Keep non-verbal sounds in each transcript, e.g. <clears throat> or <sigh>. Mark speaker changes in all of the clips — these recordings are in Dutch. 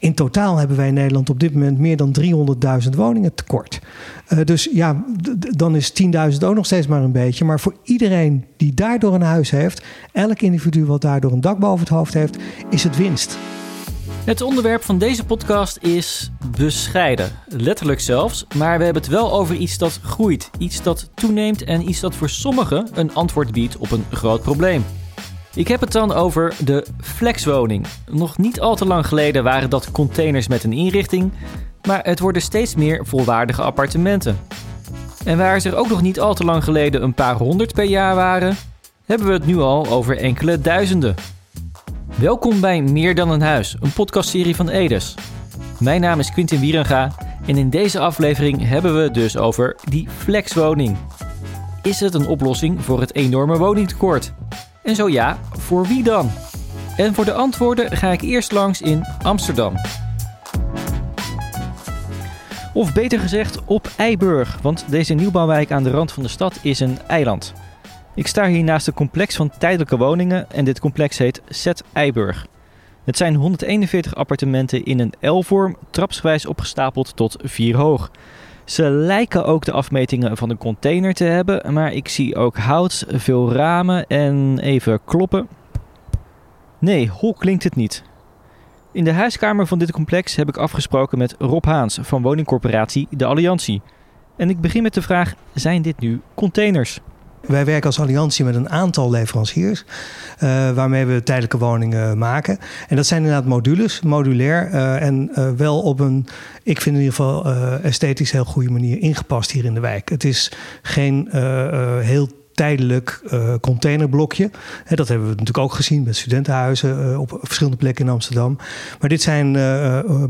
Speaker 1: In totaal hebben wij in Nederland op dit moment meer dan 300.000 woningen tekort. Uh, dus ja, dan is 10.000 ook nog steeds maar een beetje. Maar voor iedereen die daardoor een huis heeft, elk individu wat daardoor een dak boven het hoofd heeft, is het winst.
Speaker 2: Het onderwerp van deze podcast is bescheiden. Letterlijk zelfs. Maar we hebben het wel over iets dat groeit, iets dat toeneemt en iets dat voor sommigen een antwoord biedt op een groot probleem. Ik heb het dan over de flexwoning. Nog niet al te lang geleden waren dat containers met een inrichting, maar het worden steeds meer volwaardige appartementen. En waar ze er ook nog niet al te lang geleden een paar honderd per jaar waren, hebben we het nu al over enkele duizenden. Welkom bij Meer dan een huis, een podcastserie van Edes. Mijn naam is Quintin Wierenga en in deze aflevering hebben we het dus over die flexwoning. Is het een oplossing voor het enorme woningtekort? En zo ja, voor wie dan? En voor de antwoorden ga ik eerst langs in Amsterdam. Of beter gezegd op Eiburg, want deze nieuwbouwwijk aan de rand van de stad is een eiland. Ik sta hier naast een complex van tijdelijke woningen en dit complex heet Zet Eiburg. Het zijn 141 appartementen in een L-vorm, trapsgewijs opgestapeld tot 4 hoog. Ze lijken ook de afmetingen van een container te hebben, maar ik zie ook hout, veel ramen en even kloppen. Nee, hol klinkt het niet. In de huiskamer van dit complex heb ik afgesproken met Rob Haans van woningcorporatie De Alliantie. En ik begin met de vraag: zijn dit nu containers?
Speaker 1: Wij werken als alliantie met een aantal leveranciers uh, waarmee we tijdelijke woningen maken. En dat zijn inderdaad modules, modulair uh, en uh, wel op een, ik vind in ieder geval esthetisch heel goede manier ingepast hier in de wijk. Het is geen heel tijdelijk containerblokje. Dat hebben we natuurlijk ook gezien met studentenhuizen op verschillende plekken in Amsterdam. Maar dit zijn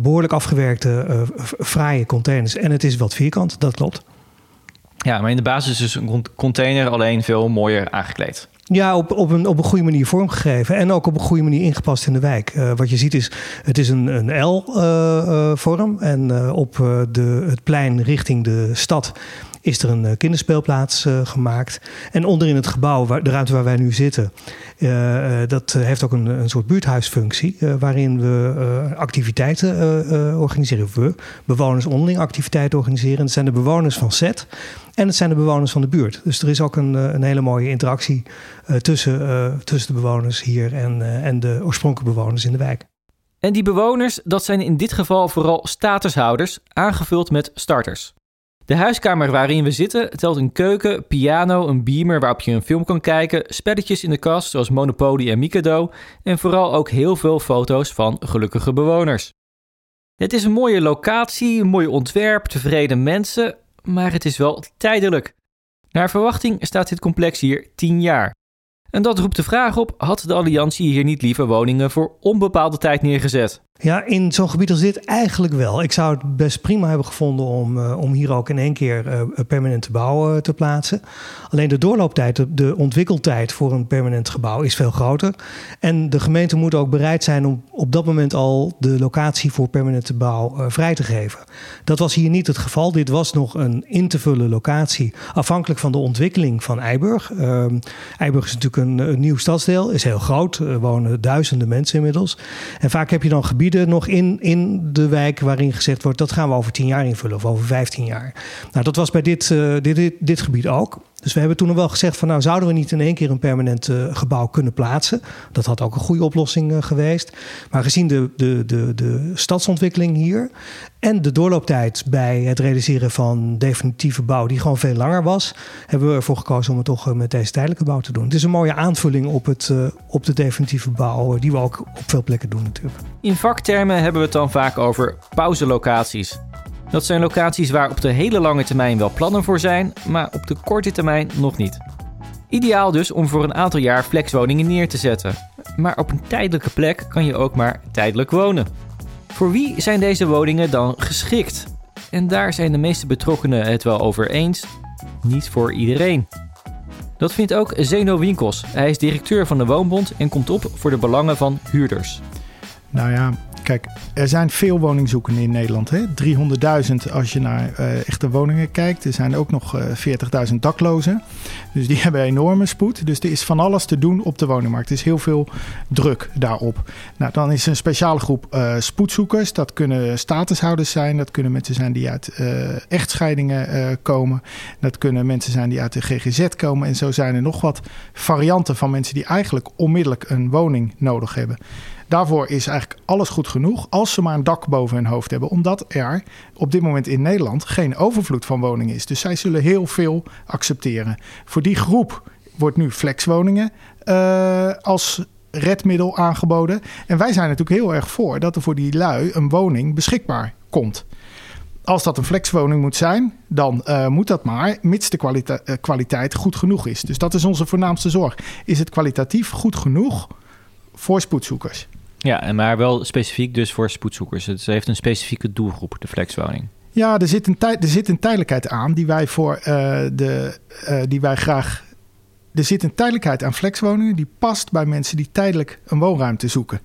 Speaker 1: behoorlijk afgewerkte, fraaie containers. En het is wat vierkant, dat klopt.
Speaker 2: Ja, maar in de basis is een container alleen veel mooier aangekleed.
Speaker 1: Ja, op, op, een, op een goede manier vormgegeven. En ook op een goede manier ingepast in de wijk. Uh, wat je ziet is, het is een, een L-vorm. Uh, uh, en op de, het plein richting de stad is er een uh, kinderspeelplaats uh, gemaakt. En onderin het gebouw, waar, de ruimte waar wij nu zitten, uh, dat heeft ook een, een soort buurthuisfunctie. waarin we activiteiten organiseren. We bewoners onderling activiteiten organiseren. En dat zijn de bewoners van SET. En het zijn de bewoners van de buurt. Dus er is ook een, een hele mooie interactie tussen, tussen de bewoners hier en, en de oorspronkelijke bewoners in de wijk.
Speaker 2: En die bewoners, dat zijn in dit geval vooral statushouders, aangevuld met starters. De huiskamer waarin we zitten telt een keuken, piano, een beamer waarop je een film kan kijken, spelletjes in de kast zoals Monopoly en Mikado en vooral ook heel veel foto's van gelukkige bewoners. Het is een mooie locatie, een mooi ontwerp, tevreden mensen, maar het is wel tijdelijk. Naar verwachting staat dit complex hier 10 jaar. En dat roept de vraag op: had de Alliantie hier niet liever woningen voor onbepaalde tijd neergezet?
Speaker 1: Ja, in zo'n gebied als dit eigenlijk wel. Ik zou het best prima hebben gevonden om, uh, om hier ook in één keer uh, permanente bouw uh, te plaatsen. Alleen de doorlooptijd, de, de, ontwikkeltijd voor een permanent gebouw is veel groter. En de gemeente moet ook bereid zijn om op dat moment al de locatie voor permanente bouw vrij te geven. Dat was hier niet het geval. Dit was nog een in te vullen locatie, afhankelijk van de ontwikkeling van Eiburg. Ehm, Eiburg is natuurlijk een, een, nieuw stadsdeel, is heel groot. Er wonen duizenden mensen inmiddels. En vaak heb je dan gebieden nog in, in de wijk waarin gezegd wordt dat gaan we over tien jaar invullen of over vijftien jaar. Nou, dat was bij dit, uh, dit, dit, dit, gebied ook. Dus we hebben toen wel gezegd van nou zouden we niet in één keer een permanent uh, gebouw kunnen plaatsen. Dat had ook een goede oplossing uh, geweest. Maar gezien de, de, de, de stadsontwikkeling hier en de doorlooptijd bij het realiseren van definitieve bouw, die gewoon veel langer was, hebben we ervoor gekozen om het toch met deze tijdelijke bouw te doen. Het is een mooie aanvulling op, het, op de definitieve bouw, die we ook op veel plekken doen natuurlijk.
Speaker 2: In vaktermen hebben we het dan vaak over pauzelocaties. Dat zijn locaties waar op de hele lange termijn wel plannen voor zijn, maar op de korte termijn nog niet. Ideaal dus om voor een aantal jaar flexwoningen neer te zetten. Maar op een tijdelijke plek kan je ook maar tijdelijk wonen. Voor wie zijn deze woningen dan geschikt? En daar zijn de meeste betrokkenen het wel over eens. Niet voor iedereen. Dat vindt ook Zeno Winkels. Hij is directeur van de Woonbond en komt op voor de belangen van huurders.
Speaker 3: Nou ja, Kijk, er zijn veel woningzoekenden in Nederland. 300.000 als je naar uh, echte woningen kijkt. Er zijn ook nog uh, 40.000 daklozen. Dus die <laughs> hebben enorme spoed. Dus er is van alles te doen op de woningmarkt. Er is heel veel druk daarop. Nou, dan is er een speciale groep uh, spoedzoekers. Dat kunnen statushouders zijn. Dat kunnen mensen zijn die uit echtscheidingen komen. Dat kunnen mensen zijn die uit de GGZ komen. En zo zijn er nog wat varianten van mensen die eigenlijk onmiddellijk een woning nodig hebben. Daarvoor is eigenlijk alles goed genoeg als ze maar een dak boven hun hoofd hebben. Omdat er op dit moment in Nederland geen overvloed van woningen is. Dus zij zullen heel veel accepteren. Voor die groep wordt nu flexwoningen uh, als redmiddel aangeboden. En wij zijn natuurlijk heel erg voor dat er voor die lui een woning beschikbaar komt. Als dat een flexwoning moet zijn, dan uh, moet dat maar, mits de uh, kwaliteit goed genoeg is. Dus dat is onze voornaamste zorg. Is het kwalitatief goed genoeg voor spoedzoekers?
Speaker 2: Ja, en maar wel specifiek dus voor spoedzoekers. Het heeft een specifieke doelgroep, de flexwoning.
Speaker 3: Ja, er zit een, tijd, er zit een tijdelijkheid aan die wij voor uh, de uh, die wij graag. Er zit een tijdelijkheid aan flexwoningen die past bij mensen die tijdelijk een woonruimte zoeken.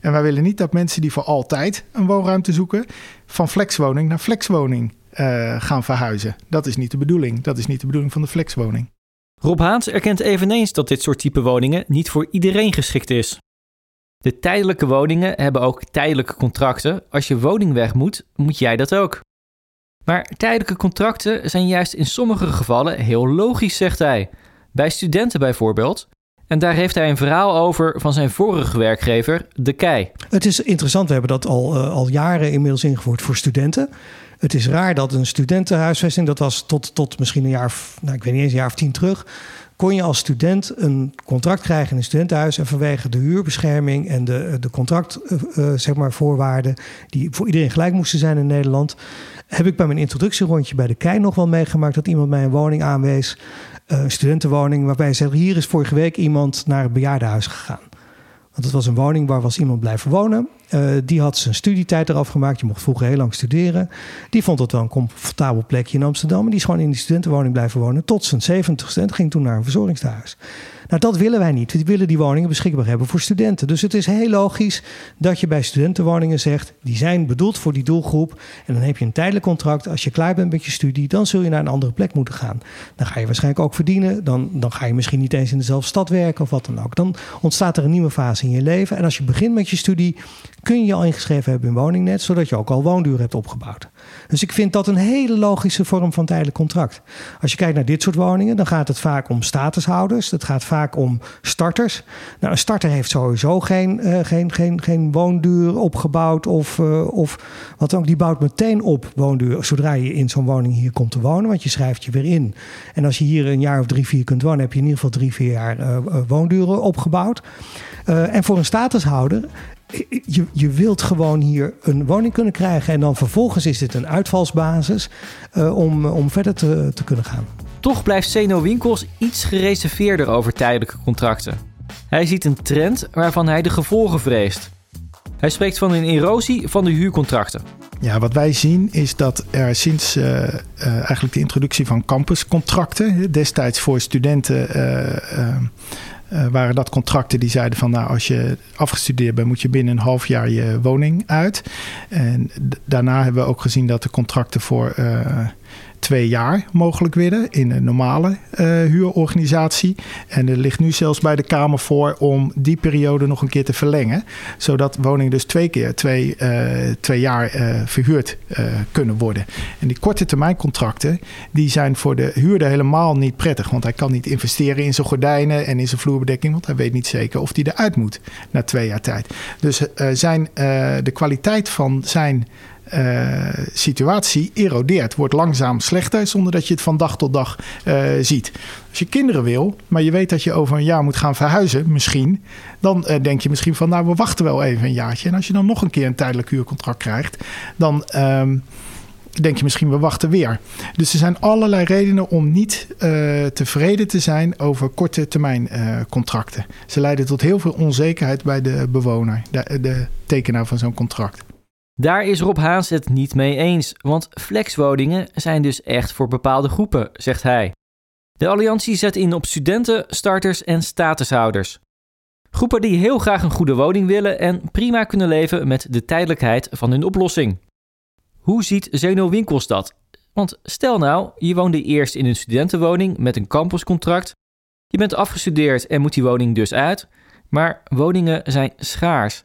Speaker 3: En wij willen niet dat mensen die voor altijd een woonruimte zoeken, van flexwoning naar flexwoning uh, gaan verhuizen. Dat is niet de bedoeling. Dat is niet de bedoeling van de flexwoning.
Speaker 2: Rob Haans erkent eveneens dat dit soort type woningen niet voor iedereen geschikt is. De tijdelijke woningen hebben ook tijdelijke contracten. Als je woning weg moet, moet jij dat ook. Maar tijdelijke contracten zijn juist in sommige gevallen heel logisch, zegt hij. Bij studenten bijvoorbeeld. En daar heeft hij een verhaal over van zijn vorige werkgever, De Kei.
Speaker 1: Het is interessant, we hebben dat al, uh, al jaren inmiddels ingevoerd voor studenten. Het is raar dat een studentenhuisvesting, dat was tot, tot misschien een jaar, nou, ik weet niet eens, een jaar of tien terug kon je als student een contract krijgen in een studentenhuis. En vanwege de huurbescherming en de, de contractvoorwaarden, uh, zeg maar, voorwaarden, die voor iedereen gelijk moesten zijn in Nederland, heb ik bij mijn introductierondje bij de KEI nog wel meegemaakt dat iemand mij een woning aanwees, een studentenwoning, waarbij zei: Hier is vorige week iemand naar het bejaardenhuis gegaan. Het was een woning waar was iemand blijven wonen. Uh, die had zijn studietijd eraf gemaakt. Je mocht vroeger heel lang studeren. Die vond het wel een comfortabel plekje in Amsterdam. En die is gewoon in die studentenwoning blijven wonen tot zijn 70ste. En ging toen naar een verzorgingstehuis. Nou, dat willen wij niet. We willen die woningen beschikbaar hebben voor studenten. Dus het is heel logisch dat je bij studentenwoningen zegt... die zijn bedoeld voor die doelgroep. En dan heb je een tijdelijk contract. Als je klaar bent met je studie, dan zul je naar een andere plek moeten gaan. Dan ga je waarschijnlijk ook verdienen. Dan, dan ga je misschien niet eens in dezelfde stad werken of wat dan ook. Dan ontstaat er een nieuwe fase in je leven. En als je begint met je studie, kun je al ingeschreven hebben in woningnet... zodat je ook al woonduur hebt opgebouwd. Dus ik vind dat een hele logische vorm van tijdelijk contract. Als je kijkt naar dit soort woningen, dan gaat het vaak om statushouders. Het gaat vaak om starters. Nou, een starter heeft sowieso geen, uh, geen, geen, geen woonduur opgebouwd of, uh, of wat ook. Die bouwt meteen op woonduur zodra je in zo'n woning hier komt te wonen. Want je schrijft je weer in. En als je hier een jaar of drie, vier kunt wonen, heb je in ieder geval drie, vier jaar uh, woonduren opgebouwd. en voor een statushouder je, je wilt gewoon hier een woning kunnen krijgen. En dan vervolgens is dit een uitvalsbasis om, om verder te, te kunnen gaan.
Speaker 2: Toch blijft Zeno Winkels iets gereserveerder over tijdelijke contracten. Hij ziet een trend waarvan hij de gevolgen vreest. Hij spreekt van een erosie van de huurcontracten.
Speaker 3: Ja, wat wij zien is dat er sinds uh, uh, eigenlijk de introductie van campuscontracten, destijds voor studenten uh, waren dat contracten die zeiden van nou als je afgestudeerd bent moet je binnen een half jaar je woning uit. En daarna hebben we ook gezien dat de contracten voor twee jaar mogelijk werden in een normale uh, huurorganisatie. En er ligt nu zelfs bij de Kamer voor om die periode nog een keer te verlengen. Zodat woningen dus twee keer twee, uh, twee jaar uh, verhuurd kunnen worden. En die korte termijn contracten die zijn voor de huurder helemaal niet prettig. Want hij kan niet investeren in zijn gordijnen en in zijn vloerbedekking. Want hij weet niet zeker of die eruit moet na twee jaar tijd. Dus zijn, de kwaliteit van zijn uh, situatie erodeert, wordt langzaam slechter zonder dat je het van dag tot dag uh, ziet. Als je kinderen wil, maar je weet dat je over een jaar moet gaan verhuizen, misschien, dan uh, denk je misschien van nou we wachten wel even een jaartje. En als je dan nog een keer een tijdelijk huurcontract krijgt, dan um, denk je misschien we wachten weer. Dus er zijn allerlei redenen om niet tevreden te zijn over korte termijn contracten. Ze leiden tot heel veel onzekerheid bij de bewoner, de, de tekenaar van zo'n contract.
Speaker 2: Daar is Rob Haans het niet mee eens, want flexwoningen zijn dus echt voor bepaalde groepen, zegt hij. De alliantie zet in op studenten, starters en statushouders. Groepen die heel graag een goede woning willen en prima kunnen leven met de tijdelijkheid van hun oplossing. Hoe ziet Zeno Winkels dat? Want stel nou, je woonde eerst in een studentenwoning met een campuscontract. Je bent afgestudeerd en moet die woning dus uit. Maar woningen zijn schaars.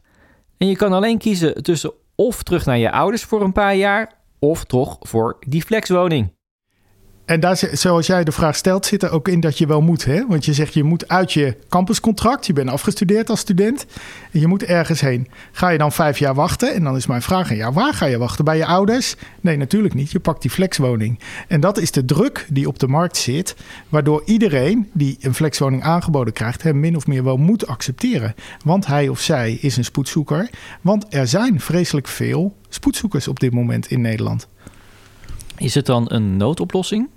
Speaker 2: En je kan alleen kiezen tussen of terug naar je ouders voor een paar jaar, of toch voor die flexwoning.
Speaker 3: En daar, zoals jij de vraag stelt, zit er ook in dat je wel moet. Hè? Want je zegt je moet uit je campuscontract. Je bent afgestudeerd als student. En je moet ergens heen. Ga je dan vijf jaar wachten? En dan is mijn vraag aan waar ga je wachten? Bij je ouders? Nee, natuurlijk niet. Je pakt die flexwoning. En dat is de druk die op de markt zit. Waardoor iedereen die een flexwoning aangeboden krijgt, hem min of meer wel moet accepteren. Want hij of zij is een spoedzoeker. Want er zijn vreselijk veel spoedzoekers op dit moment in Nederland.
Speaker 2: Is het dan een noodoplossing?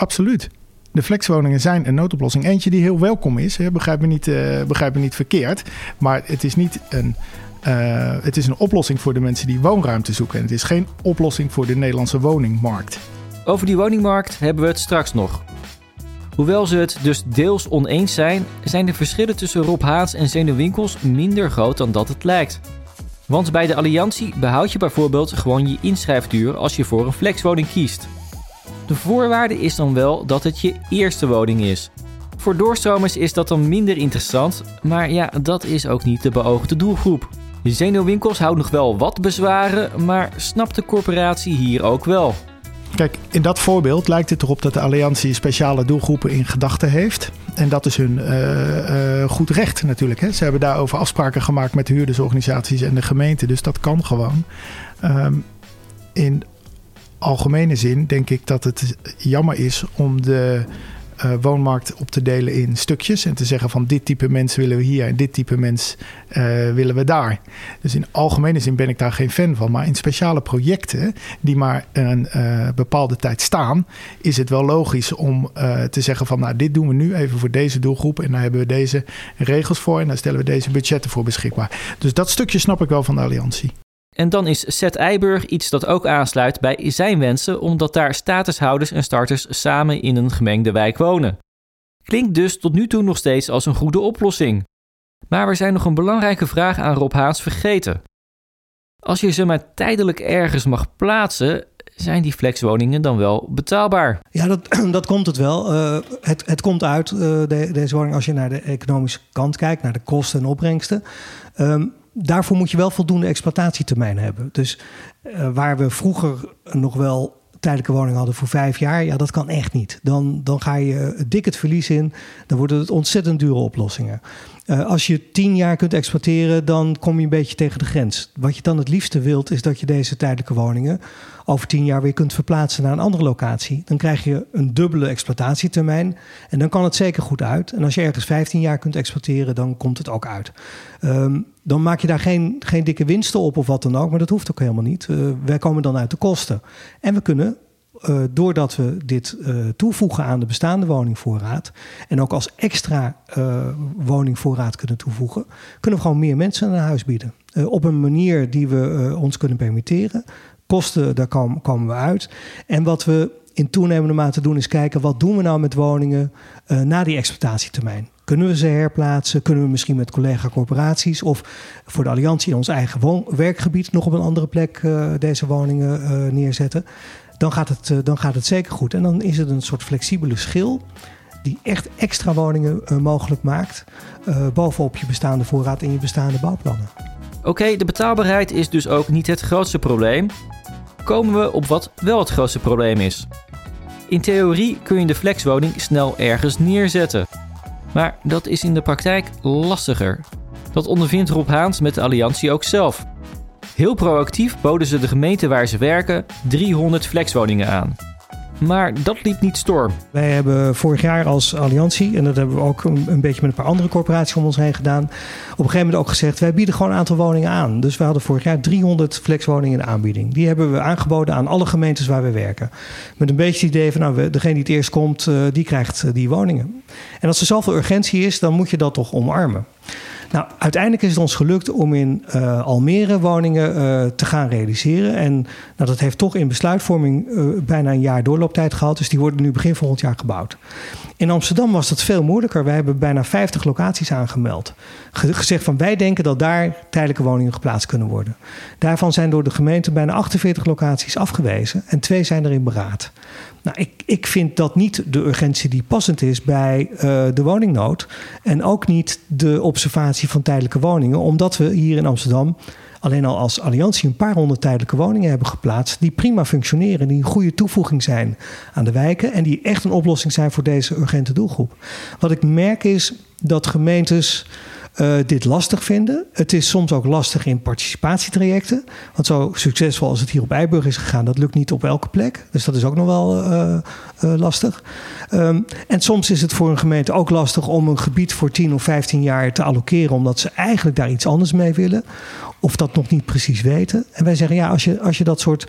Speaker 3: Absoluut. De flexwoningen zijn een noodoplossing. Eentje die heel welkom is, hè, begrijp, me niet, uh, begrijp me niet verkeerd. Maar het is niet een, uh, het is een oplossing voor de mensen die woonruimte zoeken. En het is geen oplossing voor de Nederlandse woningmarkt.
Speaker 2: Over die woningmarkt hebben we het straks nog. Hoewel ze het dus deels oneens zijn, zijn de verschillen tussen Rob Haats en Zeno Winkels minder groot dan dat het lijkt. Want bij de Alliantie behoud je bijvoorbeeld gewoon je inschrijfduur als je voor een flexwoning kiest. De voorwaarde is dan wel dat het je eerste woning is. Voor doorstromers is dat dan minder interessant, maar ja, dat is ook niet de beoogde doelgroep. Zeno Winkels houdt nog wel wat bezwaren, maar snapt de corporatie hier ook wel.
Speaker 3: Kijk, in dat voorbeeld lijkt het erop dat de Alliantie speciale doelgroepen in gedachten heeft. En dat is hun uh, uh, goed recht natuurlijk. Hè. Ze hebben daarover afspraken gemaakt met de huurdersorganisaties en de gemeente. Dus dat kan gewoon. Um, in algemene zin denk ik dat het jammer is om de uh, woonmarkt op te delen in stukjes. En te zeggen van dit type mens willen we hier en dit type mens uh, willen we daar. Dus in algemene zin ben ik daar geen fan van. Maar in speciale projecten die maar een uh, bepaalde tijd staan, is het wel logisch om te zeggen van nou dit doen we nu even voor deze doelgroep. En daar hebben we deze regels voor en daar stellen we deze budgetten voor beschikbaar. Dus dat stukje snap ik wel van de alliantie.
Speaker 2: En dan is Zet Eiburg iets dat ook aansluit bij zijn wensen, omdat daar statushouders en starters samen in een gemengde wijk wonen. Klinkt dus tot nu toe nog steeds als een goede oplossing. Maar we zijn nog een belangrijke vraag aan Rob Haans vergeten. Als je ze maar tijdelijk ergens mag plaatsen, zijn die flexwoningen dan wel betaalbaar?
Speaker 1: Ja, dat, <clears throat> dat komt het wel. Uh, het, het komt uit, uh, de, deze woning, als je naar de economische kant kijkt, naar de kosten en opbrengsten. Um, daarvoor moet je wel voldoende exploitatietermijn hebben. Dus uh, waar we vroeger nog wel tijdelijke woning hadden voor vijf jaar, ja, dat kan echt niet. Dan, dan ga je dik het verlies in. Dan worden het ontzettend dure oplossingen. Uh, als je tien jaar kunt exploiteren, dan kom je een beetje tegen de grens. Wat je dan het liefste wilt, is dat je deze tijdelijke woningen over tien jaar weer kunt verplaatsen naar een andere locatie. Dan krijg je een dubbele exploitatietermijn en dan kan het zeker goed uit. En als je ergens 15 jaar kunt exploiteren, dan komt het ook uit. Um, dan maak je daar geen, geen dikke winsten op of wat dan ook, maar dat hoeft ook helemaal niet. Uh, wij komen dan uit de kosten. En we kunnen uh, doordat we dit uh, toevoegen aan de bestaande woningvoorraad en ook als extra woningvoorraad kunnen toevoegen, kunnen we gewoon meer mensen een huis bieden. op een manier die we ons kunnen permitteren. Kosten, daar komen, komen we uit. En wat we in toenemende mate doen, is kijken wat doen we nou met woningen na die exploitatietermijn. Kunnen we ze herplaatsen? Kunnen we misschien met collega-corporaties of voor de Alliantie in ons eigen werkgebied nog op een andere plek deze woningen neerzetten? dan gaat, het, uh, dan gaat het zeker goed. En dan is het een soort flexibele schil die echt extra woningen mogelijk maakt. Bovenop je bestaande voorraad en je bestaande bouwplannen.
Speaker 2: Oké, de betaalbaarheid is dus ook niet het grootste probleem. Komen we op wat wel het grootste probleem is. In theorie kun je de flexwoning snel ergens neerzetten. Maar dat is in de praktijk lastiger. Dat ondervindt Rob Haans met de Alliantie ook zelf. Heel proactief boden ze de gemeente waar ze werken 300 flexwoningen aan. Maar dat liep niet storm.
Speaker 1: Wij hebben vorig jaar als Alliantie, en dat hebben we ook een, beetje met een paar andere corporaties om ons heen gedaan, op een gegeven moment ook gezegd: wij bieden gewoon een aantal woningen aan. Dus we hadden vorig jaar 300 flexwoningen in de aanbieding. Die hebben we aangeboden aan alle gemeentes waar we werken. Met een beetje het idee van: nou, degene die het eerst komt, uh, die krijgt uh, die woningen. En als er zoveel urgentie is, dan moet je dat toch omarmen. Nou, uiteindelijk is het ons gelukt om in uh, Almere woningen uh, te gaan realiseren. En nou, dat heeft toch in besluitvorming uh, bijna een jaar doorlooptijd gehad. Dus die worden nu begin volgend jaar gebouwd. In Amsterdam was dat veel moeilijker. Wij hebben bijna 50 locaties aangemeld. Gezegd van wij denken dat daar tijdelijke woningen geplaatst kunnen worden. Daarvan zijn door de gemeente bijna 48 locaties afgewezen en twee zijn er in beraad. Nou, ik, ik vind dat niet de urgentie die passend is bij uh, de woningnood. En ook niet de observatie van tijdelijke woningen, omdat we hier in Amsterdam alleen al als alliantie een paar honderd tijdelijke woningen hebben geplaatst. die prima functioneren, die een goede toevoeging zijn aan de wijken. en die echt een oplossing zijn voor deze urgente doelgroep. Wat ik merk is dat gemeentes uh, dit lastig vinden. Het is soms ook lastig in participatietrajecten. Want zo succesvol als het hier op Eiburg is gegaan, dat lukt niet op elke plek. Dus dat is ook nog wel uh, uh, lastig. Um, en soms is het voor een gemeente ook lastig om een gebied voor 10 of 15 jaar te allokeren, omdat ze eigenlijk daar iets anders mee willen. Of dat nog niet precies weten. En wij zeggen ja, als je, als je dat soort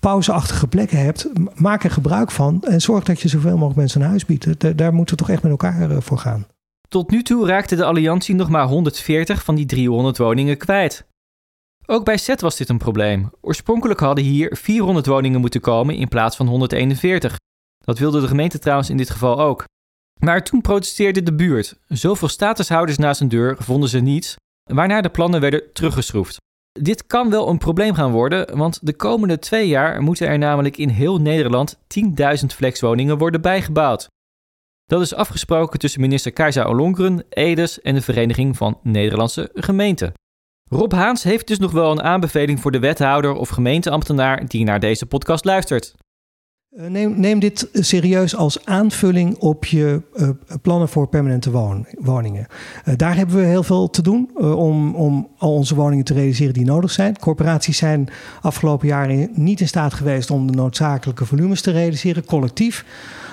Speaker 1: pauzeachtige plekken hebt, maak er gebruik van en zorg dat je zoveel mogelijk mensen een huis biedt. Daar moeten we toch echt met elkaar voor gaan.
Speaker 2: Tot nu toe raakte de Alliantie nog maar 140 van die 300 woningen kwijt. Ook bij SET was dit een probleem. Oorspronkelijk hadden hier 400 woningen moeten komen in plaats van 141. Dat wilde de gemeente trouwens in dit geval ook. Maar toen protesteerde de buurt. Zoveel statushouders naast een deur vonden ze niets, waarna de plannen werden teruggeschroefd. Dit kan wel een probleem gaan worden, want de komende twee jaar moeten er namelijk in heel Nederland 10.000 flexwoningen worden bijgebouwd. Dat is afgesproken tussen minister Kajsa Ollongren, Edes en de Vereniging van Nederlandse Gemeenten. Rob Haans heeft dus nog wel een aanbeveling voor de wethouder of gemeenteambtenaar die naar deze podcast luistert.
Speaker 1: Eh, neem, neem, dit serieus als aanvulling op je uh, plannen voor permanente woningen. Uh, daar hebben we heel veel te doen om, om al onze woningen te realiseren die nodig zijn. Corporaties zijn afgelopen jaren niet in staat geweest om de noodzakelijke volumes te realiseren, collectief.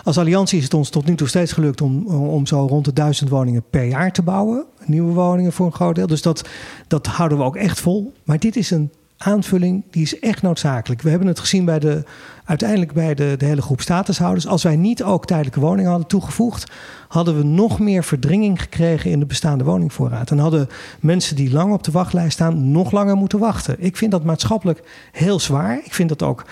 Speaker 1: Als alliantie is het ons tot nu toe steeds gelukt om, om zo rond de duizend woningen per jaar te bouwen. Nieuwe woningen voor een groot deel. Dus dat, dat houden we ook echt vol. Maar dit is een aanvulling die is echt noodzakelijk. We hebben het gezien bij de, uiteindelijk bij de, de hele groep statushouders. Als wij niet ook tijdelijke woningen hadden toegevoegd, hadden we nog meer verdringing gekregen in de bestaande woningvoorraad. En hadden mensen die lang op de wachtlijst staan nog langer moeten wachten. Ik vind dat maatschappelijk heel zwaar. Ik vind dat ook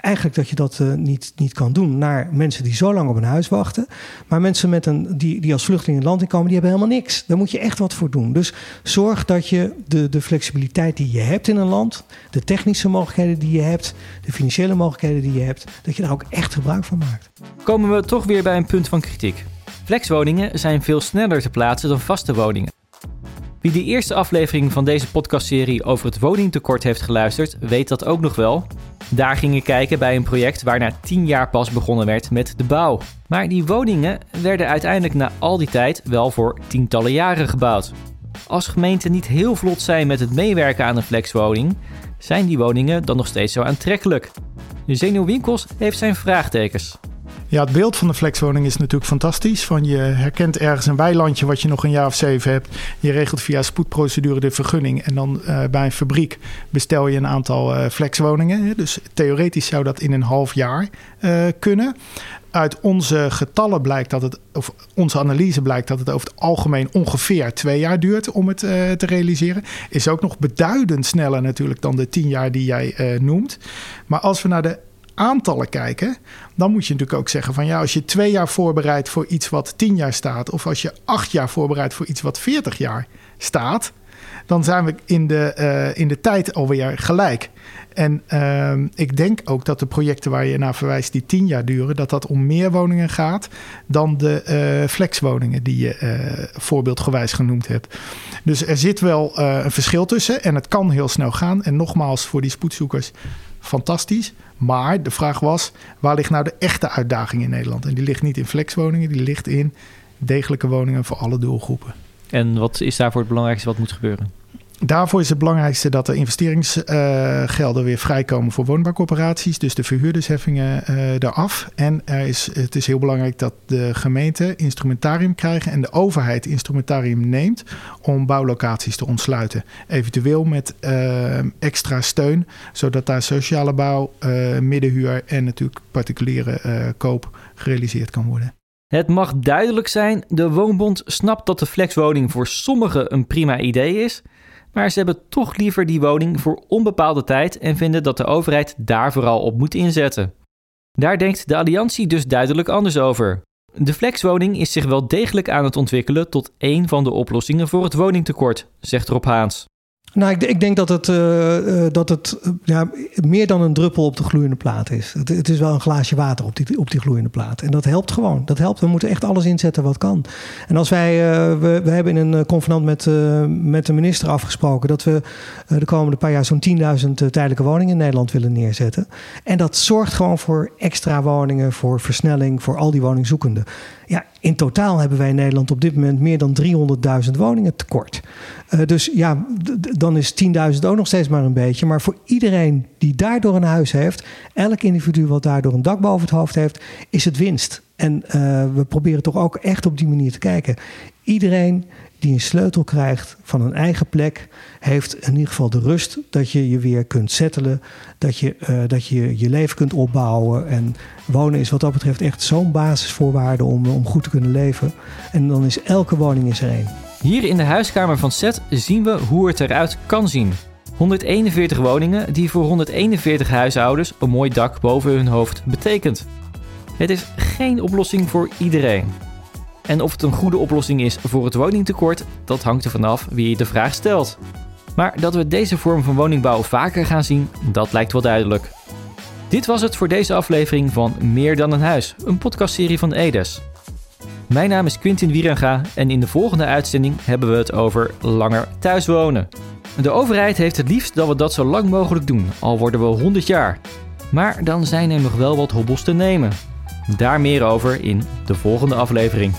Speaker 1: eigenlijk dat je dat uh, niet, niet kan doen naar mensen die zo lang op een huis wachten. Maar mensen met een, die, die als vluchteling in het land inkomen, die hebben helemaal niks. Daar moet je echt wat voor doen. Dus zorg dat je de, de flexibiliteit die je hebt in een land, de technische mogelijkheden die je hebt, de financiële mogelijkheden die je hebt, dat je daar ook echt gebruik van maakt.
Speaker 2: Komen we toch weer bij een punt van kritiek. Flexwoningen zijn veel sneller te plaatsen dan vaste woningen. Wie de eerste aflevering van deze podcastserie over het woningtekort heeft geluisterd, weet dat ook nog wel. Daar ging ik kijken bij een project waar na 10 jaar pas begonnen werd met de bouw. Maar die woningen werden uiteindelijk na al die tijd wel voor tientallen jaren gebouwd. Als gemeenten niet heel vlot zijn met het meewerken aan een flexwoning, zijn die woningen dan nog steeds zo aantrekkelijk? Zeno Winkels heeft zijn vraagtekens.
Speaker 3: Ja, het beeld van de flexwoning is natuurlijk fantastisch. Van je herkent ergens een weilandje wat je nog een jaar of zeven hebt. Je regelt via spoedprocedure de vergunning. En dan uh, bij een fabriek bestel je een aantal uh, flexwoningen. Dus theoretisch zou dat in een half jaar uh, kunnen. Uit onze getallen blijkt dat het, of onze analyse blijkt dat het over het algemeen ongeveer twee jaar duurt om het te realiseren. Is ook nog beduidend sneller natuurlijk dan de tien jaar die jij noemt. Maar als we naar de aantallen kijken, dan moet je natuurlijk ook zeggen van ja, als je twee jaar voorbereidt voor iets wat tien jaar staat, of als je acht jaar voorbereidt voor iets wat veertig jaar staat, dan zijn we in de, uh, in de tijd alweer gelijk. En uh, ik denk ook dat de projecten waar je naar verwijst, die tien jaar duren, dat dat om meer woningen gaat dan de uh, flexwoningen die je uh, voorbeeldgewijs genoemd hebt. Dus er zit wel een verschil tussen en het kan heel snel gaan. En nogmaals, voor die spoedzoekers, fantastisch. Maar de vraag was, waar ligt nou de echte uitdaging in Nederland? En die ligt niet in flexwoningen, die ligt in degelijke woningen voor alle doelgroepen.
Speaker 2: En wat is daarvoor het belangrijkste wat moet gebeuren?
Speaker 3: Daarvoor is het belangrijkste dat de investeringsgelden weer vrijkomen voor woonbouwcorporaties. Dus de verhuurdersheffingen uh, eraf. En er is, het is heel belangrijk dat de gemeente instrumentarium krijgen en de overheid instrumentarium neemt om bouwlocaties te ontsluiten. Eventueel met uh, extra steun, zodat daar sociale bouw, uh, middenhuur en natuurlijk particuliere koop gerealiseerd kan worden.
Speaker 2: Het mag duidelijk zijn, de Woonbond snapt dat de flexwoning voor sommigen een prima idee is, maar ze hebben toch liever die woning voor onbepaalde tijd en vinden dat de overheid daar vooral op moet inzetten. Daar denkt de Alliantie dus duidelijk anders over. De flexwoning is zich wel degelijk aan het ontwikkelen tot één van de oplossingen voor het woningtekort, zegt Rob Haans.
Speaker 1: Nou, ik, ik, denk dat het, uh, dat het uh, ja, meer dan een druppel op de gloeiende plaat is. Het, het, is wel een glaasje water op die, op die gloeiende plaat. En dat helpt gewoon. Dat helpt. We moeten echt alles inzetten wat kan. En als wij, we, we hebben in een convenant met, met de minister afgesproken dat we de komende paar jaar zo'n 10.000 tijdelijke woningen in Nederland willen neerzetten. En dat zorgt gewoon voor extra woningen, voor versnelling, voor al die woningzoekenden. Ja, in totaal hebben wij in Nederland op dit moment meer dan 300.000 woningen tekort. Uh, dus ja, dan is 10.000 ook nog steeds maar een beetje. Maar voor iedereen die daardoor een huis heeft, elk individu wat daardoor een dak boven het hoofd heeft, is het winst. En uh, we proberen toch ook echt op die manier te kijken. Iedereen die een sleutel krijgt van een eigen plek, heeft in ieder geval de rust dat je je weer kunt settelen, dat je uh, dat je, je leven kunt opbouwen. En wonen is wat dat betreft echt zo'n basisvoorwaarde om, om goed te kunnen leven. En dan is elke woning is er één.
Speaker 2: Hier in de huiskamer van Zet zien we hoe het eruit kan zien. 141 woningen die voor 141 huishoudens een mooi dak boven hun hoofd betekent. Het is geen oplossing voor iedereen. En of het een goede oplossing is voor het woningtekort, dat hangt er vanaf wie je de vraag stelt. Maar dat we deze vorm van woningbouw vaker gaan zien, dat lijkt wel duidelijk. Dit was het voor deze aflevering van Meer dan een huis, een podcastserie van Edes. Mijn naam is Quintin Wierenga en in de volgende uitzending hebben we het over langer thuis wonen. De overheid heeft het liefst dat we dat zo lang mogelijk doen, al worden we 100 jaar. Maar dan zijn er nog wel wat hobbels te nemen. Daar meer over in de volgende aflevering.